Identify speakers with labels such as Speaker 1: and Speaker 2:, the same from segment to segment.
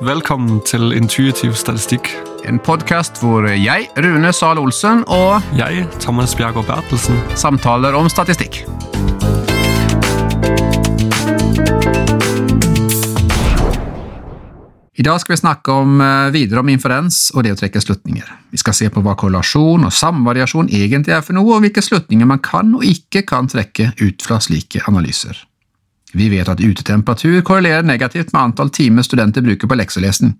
Speaker 1: Velkommen til Intuitiv statistikk.
Speaker 2: En podkast hvor jeg, Rune Zahl Olsen, og
Speaker 1: Jeg, Thomas Bjergård Bertelsen.
Speaker 2: samtaler om statistikk. I dag skal vi snakke om, eh, videre om inferens og det å trekke slutninger. Vi skal se på hva korrelasjon og samvariasjon egentlig er for noe, og hvilke slutninger man kan og ikke kan trekke ut fra slike analyser. Vi vet at utetemperatur korrelerer negativt med antall timer studenter bruker på lekselesning.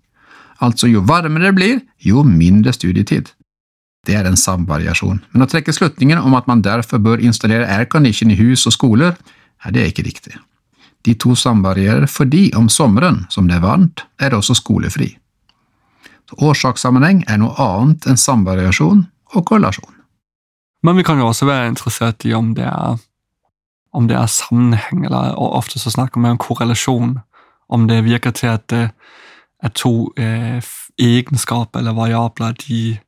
Speaker 2: Altså jo varmere det blir, jo mindre studietid. Det er en samvariasjon, men å trekke slutningen om at man derfor bør installere aircondition i hus og skoler, er det ikke riktig. De to samvarierer fordi om sommeren, som det er varmt, er det også skolefri. Så Årsakssammenheng er noe annet enn samvariasjon og korrelasjon.
Speaker 1: Men vi kan jo også være interessert i om det er, om det er sammenheng, eller ofte så snakker vi om korrelasjon. Om det virker til at det er to eh, egenskaper eller variabler de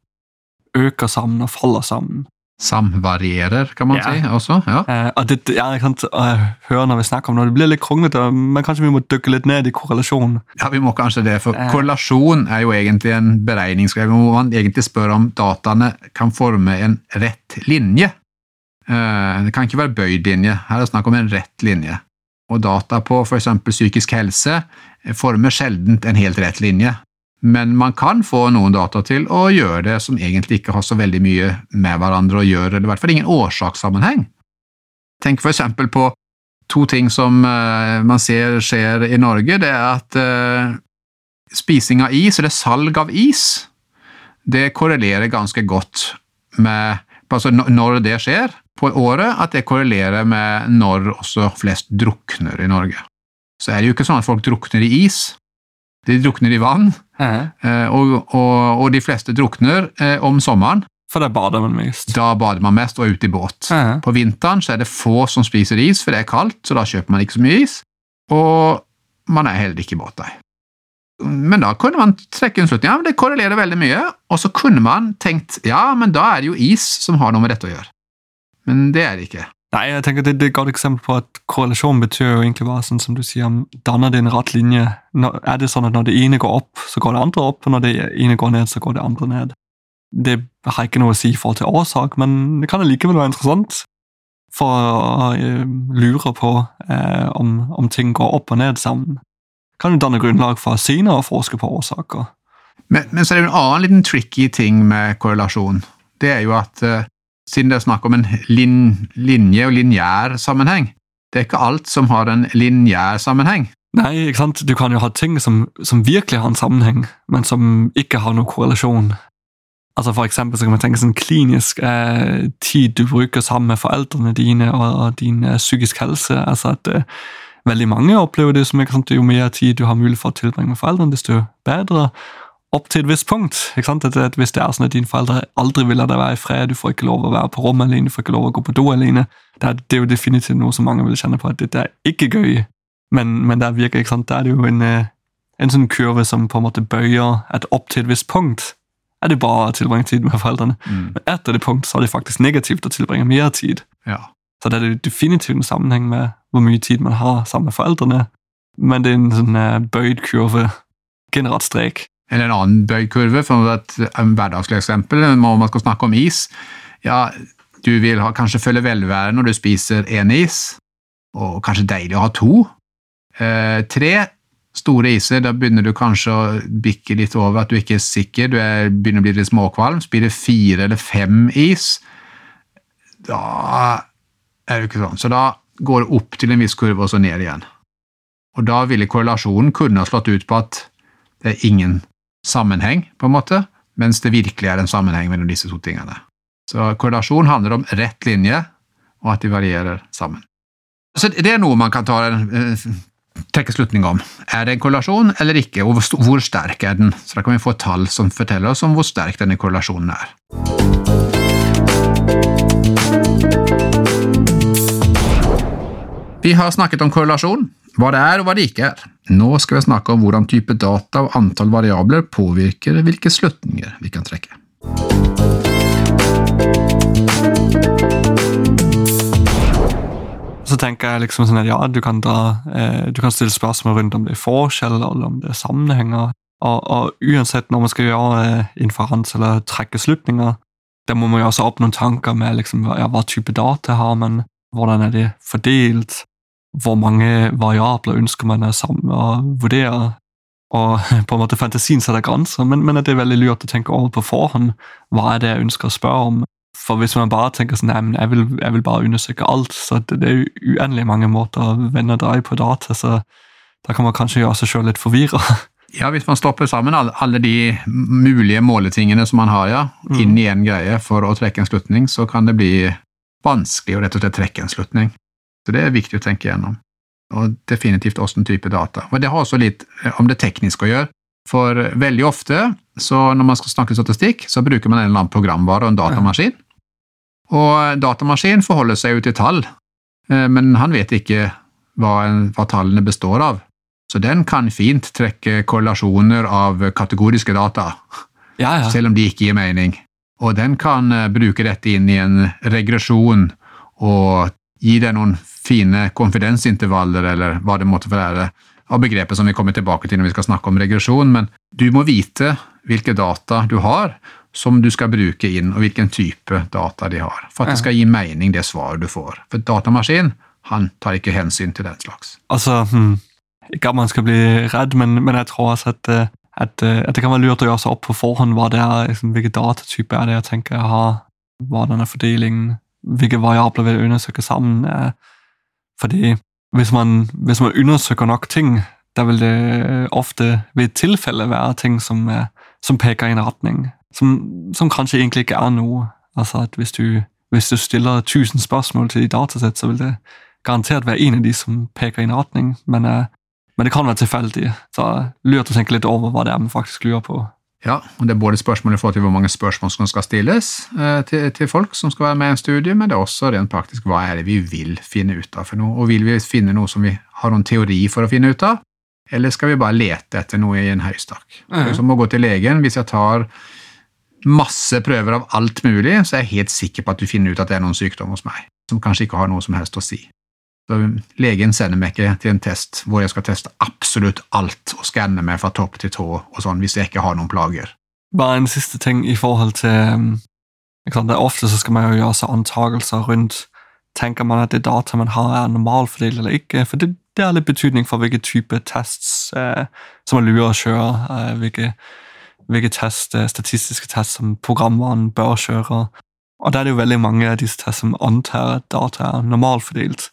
Speaker 1: øker sammen og faller sammen.
Speaker 2: Samvarierer, kan man
Speaker 1: Ja.
Speaker 2: si også. Ja.
Speaker 1: Eh, og det, er ikke jeg hører når vi snakker om det, det blir litt kronglete, men kanskje vi må dykke litt ned i korrelasjon.
Speaker 2: ja, vi må kanskje det, for
Speaker 1: Eh.
Speaker 2: korrelasjon er jo egentlig en beregningsgreie hvor man egentlig spør om dataene kan forme en rett linje. Eh, Det kan ikke være bøyd linje, her er det snakk om en rett linje. Og data på f.eks. psykisk helse former sjelden en helt rett linje. Men man kan få noen data til å gjøre det som egentlig ikke har så veldig mye med hverandre å gjøre, eller i hvert fall ingen årsakssammenheng. Tenk eksempel på to ting som eh, man ser skjer i Norge. Det er at eh, spising av is, eller salg av is, det korrelerer ganske godt med altså når det skjer på året, at det korrelerer med når også flest drukner i Norge. Så er det jo ikke sånn at folk drukner i is, de drukner i vann,
Speaker 1: uh
Speaker 2: -huh. og, og, og de fleste drukner eh, om sommeren.
Speaker 1: For da bader man mest.
Speaker 2: Da bader man mest og er ute i båt.
Speaker 1: Eh,
Speaker 2: På vinteren så er det få som spiser is, for det er kaldt, så da kjøper man ikke så mye is. Og man er heller ikke i båt, nei. Men da kunne man trekke en slutning. Ja, det korrelerer veldig mye. Og så kunne man tenkt ja, men da er det jo is som har noe med dette å gjøre. Men det er det ikke.
Speaker 1: Nei, jeg tenker det, det er et godt eksempel på at korrelasjon betyr jo egentlig bare sånn som du sier, om danner det en rett linje. Er det sånn at når det ene går opp, så går det andre opp, og når det ene går ned, så går det andre ned? Det har ikke noe å si i forhold til årsak, men det kan allikevel være interessant for å eh, lure på eh, om, om ting går opp og ned sammen. Kan jo danne grunnlag for senere å forske på årsaker.
Speaker 2: Men, men så er det en annen liten tricky ting med korrelasjon. Det er jo at eh, siden det er snakk om en lin, linje og lineær sammenheng, det er ikke alt som har en lineær sammenheng.
Speaker 1: Nei, ikke sant? Du kan jo ha ting som, som virkelig har en sammenheng, men som ikke har noen korrelasjon. Altså For eksempel så kan man tenke sånn klinisk eh, tid du bruker sammen med foreldrene dine og, og din eh, psykisk helse. altså at eh, Veldig mange opplever det som ikke sant? jo mer tid du har mulighet for å tilbringe med foreldrene, desto bedre. Opp til et visst punkt. ikke sant? At, Hvis det er sånn at dine foreldre aldri vil la deg være i fred, du får ikke lov å være på rommet alene, du får ikke lov å gå på do alene, det er, det er jo definitivt noe som mange vil kjenne på at dette er ikke gøy. Men, men der virker, ikke sant, der er det jo en, eh, en sånn kurve som på en måte bøyer at opp til et visst punkt er det bra å tilbringe tid med foreldrene. Men etter det punkt så er det faktisk negativt å tilbringe mer tid.
Speaker 2: Ja.
Speaker 1: Så det er definitivt en sammenheng med hvor mye tid man har sammen med foreldrene. Men det er en sånn eh, bøyd kurve, generelt strek.
Speaker 2: Eller en annen bøyd kurve, for et hverdagslig eksempel, når man skal snakke om is. Ja, du vil ha, kanskje føle velvære når du spiser én is, og kanskje deilig å ha to. Eh, tre store iser, da begynner du kanskje å bikke litt over at du ikke er sikker, du er, begynner å bli litt småkvalm. Spiller fire eller fem is, da er det ikke sånn. Så da går det opp til en viss kurve, og så ned igjen. Og da ville korrelasjonen kunne ha slått ut på at det er ingen sammenheng, på en måte, mens det virkelig er en sammenheng mellom disse to tingene. Så korrelasjon handler om rett linje, og at de varierer sammen. Så det er noe man kan ta en, eh, trekke slutning om. Er det en korrelasjon eller ikke, og hvor, sterk er den? Så da kan vi få tall som forteller oss om hvor sterk denne korrelasjonen er. Vi har snakket om korrelasjon, hva det er og hva det ikke er. Nå skal vi snakke om hvordan type data og antall variabler påvirker hvilke slutninger vi kan trekke.
Speaker 1: Så tenker jeg liksom sånn at ja, du kan, dra, eh, du kan stille spørsmål rundt om det er forskjell, eller om det er sammenhenger. Og, og uansett når man skal gjøre inferanse eller trekke slutninger, da må man jo også opp noen tanker med liksom, ja, hva type data har man, hvordan er det fordelt, hvor mange variabler ønsker man er sammen og vurdere. Og på en måte fantasien setter grenser, men, men det er veldig lurt å tenke over på forhånd. Hva er det jeg ønsker å spørre om? For hvis man bare tenker sånn, nei, jeg vil, jeg vil bare undersøke alt, så det, det er uendelig mange måter å vende og dreie på data, så da kan man kanskje gjøre seg sjøl litt forvirra.
Speaker 2: Ja, hvis man stopper sammen alle, alle, de mulige måletingene som man har, ja, mm. inn i en greie for å trekke en slutning, så kan det bli vanskelig å rett og slett trekke en slutning. Så det er viktig å tenke gjennom. Og definitivt åssen type data. Og det har også litt eh, om det tekniske å gjøre. For veldig ofte, så når man skal snakke statistikk, så bruker man en eller annen programvare og en datamaskin. Og datamaskinen forholder seg jo til tall, eh, men han vet ikke hva, hva tallene består av. Så den kan fint trekke korrelasjoner av kategoriske data,
Speaker 1: ja, ja.
Speaker 2: selv om de ikke gir mening. Og den kan eh, bruke dette inn i en regresjon og gi deg noen fine konfidensintervaller, eller hva det måtte være, av begrepet som vi kommer tilbake til når vi skal snakke om regresjon, men du må vite hvilke data du har som du skal bruke inn, og hvilken type data de har, for at det skal gi mening, det svaret du får. For datamaskin han tar ikke hensyn til den slags.
Speaker 1: Altså, hmm, Ikke at man skal bli redd, men, men jeg tror også at, eh, at, eh, at, det kan være lurt å gjøre seg opp på forhånd hva det er, liksom, hvilken datatype er det jeg tenker jeg har, hvordan er fordelingen, hvilke variabler vil jeg undersøke sammen. Fordi hvis man, hvis man undersøker nok ting, da vil det ofte ved et tilfelle være ting som, som peker i en retning, som, som, kanskje egentlig ikke er noe. Altså at hvis du, hvis du stiller 1000 spørsmål til ditt datasett, så vil det garantert være en av de som peker i en retning, men, uh, men det kan være tilfeldig. Så lurt å tenke litt over hva det er man faktisk lurer på.
Speaker 2: Ja, og Det er både spørsmål i forhold til hvor mange spørsmål som skal stilles uh, til, til, folk som skal være med i en studie, men det er også rent praktisk hva er det vi vil finne ut av for noe. Og Vil vi finne noe som vi har noen teori for å finne ut av, eller skal vi bare lete etter noe i en høystakk? Mm. Som å gå til legen. Hvis jeg tar masse prøver av alt mulig, så er jeg helt sikker på at du finner ut at det er noen sykdom hos meg, som kanskje ikke har noe som helst å si. Så legen sender meg ikke til en test hvor jeg skal teste absolutt alt og skanne meg fra topp til tå og sånn, hvis jeg ikke har noen plager.
Speaker 1: Bare en siste ting i forhold til um, det er Ofte så skal man jo gjøre seg antakelser rundt Tenker man at det data man har, er normalfordelt eller ikke? For det, det har litt betydning for hvilke type tests eh, som man lurer å kjøre. Eh, hvilke, hvilke test, eh, statistiske test som programvaren bør kjøre. Og da er det jo veldig mange av disse testene som antar at data er normalfordelt.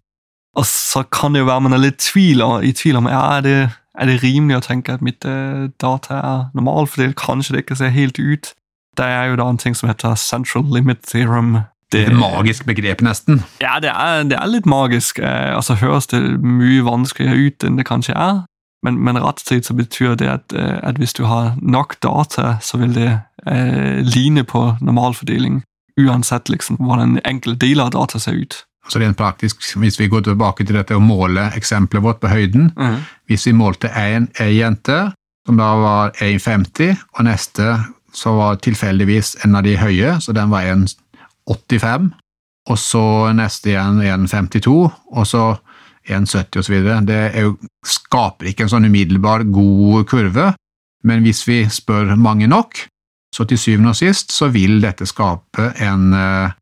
Speaker 1: Og så kan det jo være man er litt tvil, i tvil om ja, er, det, er det rimelig å tenke at mitt uh, data er normalfordelt. Kanskje det ikke ser helt ut. Det er jo da en ting som heter central limit theorem.
Speaker 2: Det er et magisk begrep, nesten.
Speaker 1: Ja, det er, det er litt magisk. Eh, altså høres det mye vanskeligere ut enn det kanskje er. Men, men rett og slett så betyr det at, eh, at, hvis du har nok data, så vil det eh, ligne på normalfordeling. Uansett liksom, hvordan enkelte deler av data ser ut.
Speaker 2: Så rent praktisk, Hvis vi går tilbake til dette å måle eksempelet vårt på høyden mm. Hvis vi målte ei jente som da var 1,50, og neste så var tilfeldigvis en av de høye, så den var 1,85, og så neste igjen 1,52, og så 1,70 osv. Det jo, skaper ikke en sånn umiddelbar god kurve, men hvis vi spør mange nok, så til syvende og sist så vil dette skape en uh,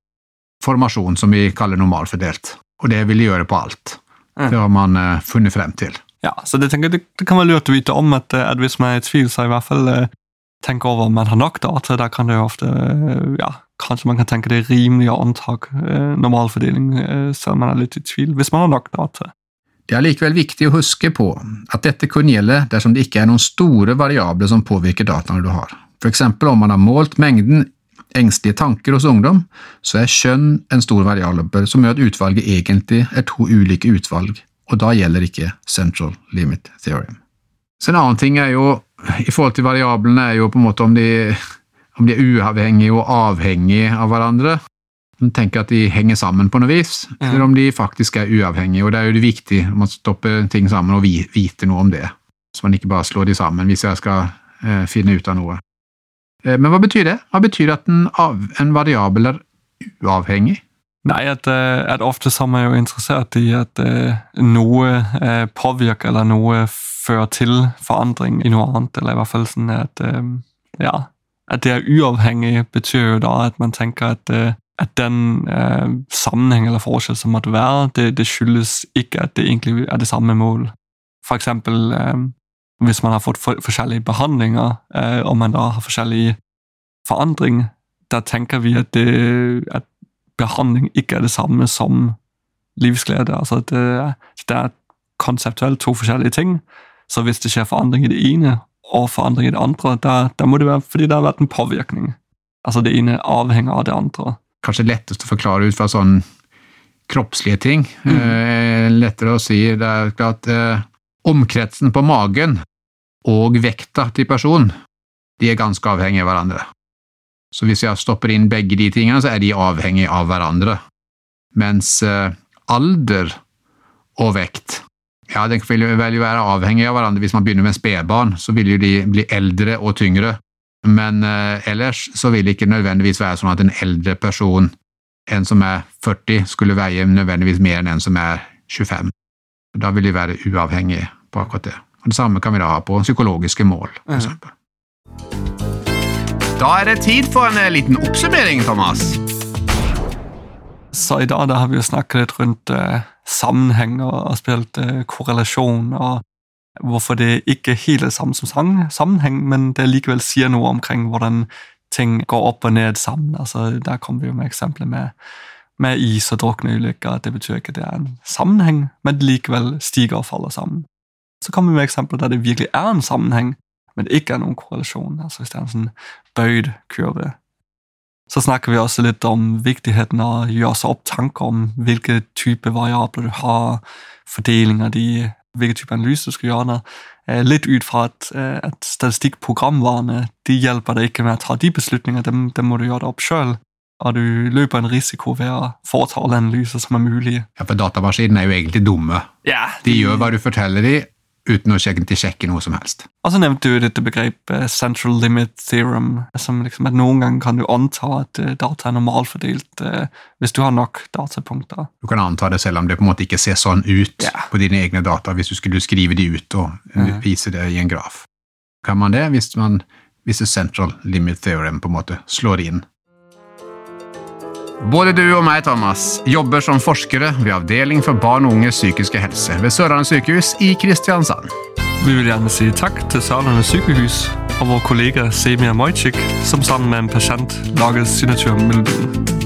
Speaker 2: formasjon som vi kaller normalfordelt. Og det vil de gjøre på alt. Det har man uh, funnet frem til.
Speaker 1: Ja, så det, tenker, det, det kan være lurt å vite om at, eh, at hvis man er i tvil, så i hvert fall uh, tenke over om man har nok data. Da kan det jo ofte uh, ja, Kanskje man kan tenke det er rimelig å anta normalfordeling, selv om man er litt i tvil, hvis man har nok data.
Speaker 2: Det er likevel viktig å huske på at dette kun gjelder dersom det ikke er noen store variabler som påvirker dataene du har. Eksempel om man har målt mengden engstelige tanker hos ungdom, så er skjønn en stor variabel som gjør at utvalget egentlig er to ulike utvalg, og da gjelder ikke central limit theorem. Så En annen ting er jo, i forhold til variablene, er jo på en måte om de, om de er uavhengige og avhengige av hverandre. Man tenker at de henger sammen på noe vis, ja. eller om de faktisk er uavhengige. og Det er jo det viktig når man stopper ting sammen og vite noe om det, så man ikke bare slår de sammen hvis jeg skal eh, finne ut av noe. Eh, men hva betyr det? Hva betyr at en, av, en variabel er uavhengig?
Speaker 1: Nei, at, eh, at ofte så er man jo interessert i at uh, noe påvirker eller noe fører til forandring i noe annet, eller i hvert fall sånn at ja, at det er uavhengig betyr jo da at man tenker at, at den eh, sammenheng eller forskjell som måtte være, det, det, skyldes ikke at det egentlig er det samme mål. For eksempel øh, hvis man har fått for, forskjellige behandlinger, eh, og man da har forskjellig forandring, da tenker vi at, det, at behandling ikke er det samme som livsglede. Altså det, det er konseptuelt to forskjellige ting. Så hvis det skjer forandring i det ene og forandring i det andre, da, da må det være fordi det har vært en påvirkning. Altså det ene avhenger av det andre.
Speaker 2: Kanskje lettest å forklare ut fra sånn kroppslige ting. Mm. Eh, lettere å si det er at eh, omkretsen på magen og vekta til personen, de er ganske avhengige av hverandre. Så hvis jeg stopper inn begge de tingene, så er de avhengige av hverandre. Mens eh, alder og vekt ja, den vil jo være avhengig av hverandre. Hvis man begynner med spedbarn, så vil jo de bli eldre og tyngre. Men eh, ellers så vil det ikke nødvendigvis være sånn at en eldre person, en som er 40, skulle veie nødvendigvis mer enn en som er 25. Da vil de være uavhengige på akkurat det. Og Det samme kan vi da ha på psykologiske mål, for eksempel. Da er det tid for en eh, liten oppsummering, Thomas.
Speaker 1: Så i dag har vi jo snakket litt rundt uh, sammenheng og, og spilt uh, korrelasjon, og hvorfor det ikke er helt det samme som sammenheng, men det likevel sier noe omkring hvordan ting går opp og ned sammen. Altså, der kommer vi jo med eksempler med, med is og drukneulykker. Det betyr ikke at det er en sammenheng, men likevel stiger og faller sammen. Så kommer vi med eksempler der det virkelig er en sammenheng, men det ikke er noen korrelasjon. Altså hvis det er en sånn bøyd kurve så snakker vi også litt om viktigheten av å gjøre seg opp tanker om hvilke type variabler du har, fordeling av de, hvilke type analyse du skal gjøre. Eh, litt ut fra at, eh, at statistikkprogramvarene de hjelper deg ikke med å ta de beslutningene, dem, dem må du gjøre det opp sjøl. Og du løper en risiko ved å foreta alle analyser som er mulig.
Speaker 2: Ja, For datamaskinene er jo egentlig dumme.
Speaker 1: Ja,
Speaker 2: de, de gjør hva du forteller dem, uten å sjekke, sjekke noe som helst.
Speaker 1: Og så nevnte du dette begrepet central limit theorem, som liksom at noen ganger kan du anta at eh, data er normalfordelt eh, hvis du har nok datapunkter.
Speaker 2: Du kan anta det selv om det på en måte ikke ser sånn ut ja. på dine egne data, hvis du skulle skrive de ut og vise det i en graf. Kan man det hvis, man, hvis central limit theorem på en måte slår inn? Både du og meg, Thomas, jobber som forskere ved Avdeling for barn og unges psykiske helse ved Sørlandet sykehus i Kristiansand.
Speaker 1: Vi vil gjerne si takk til Sørlandet sykehus og vår kollega Semia Mojcik, som sammen med en pasient lager signaturmelodien.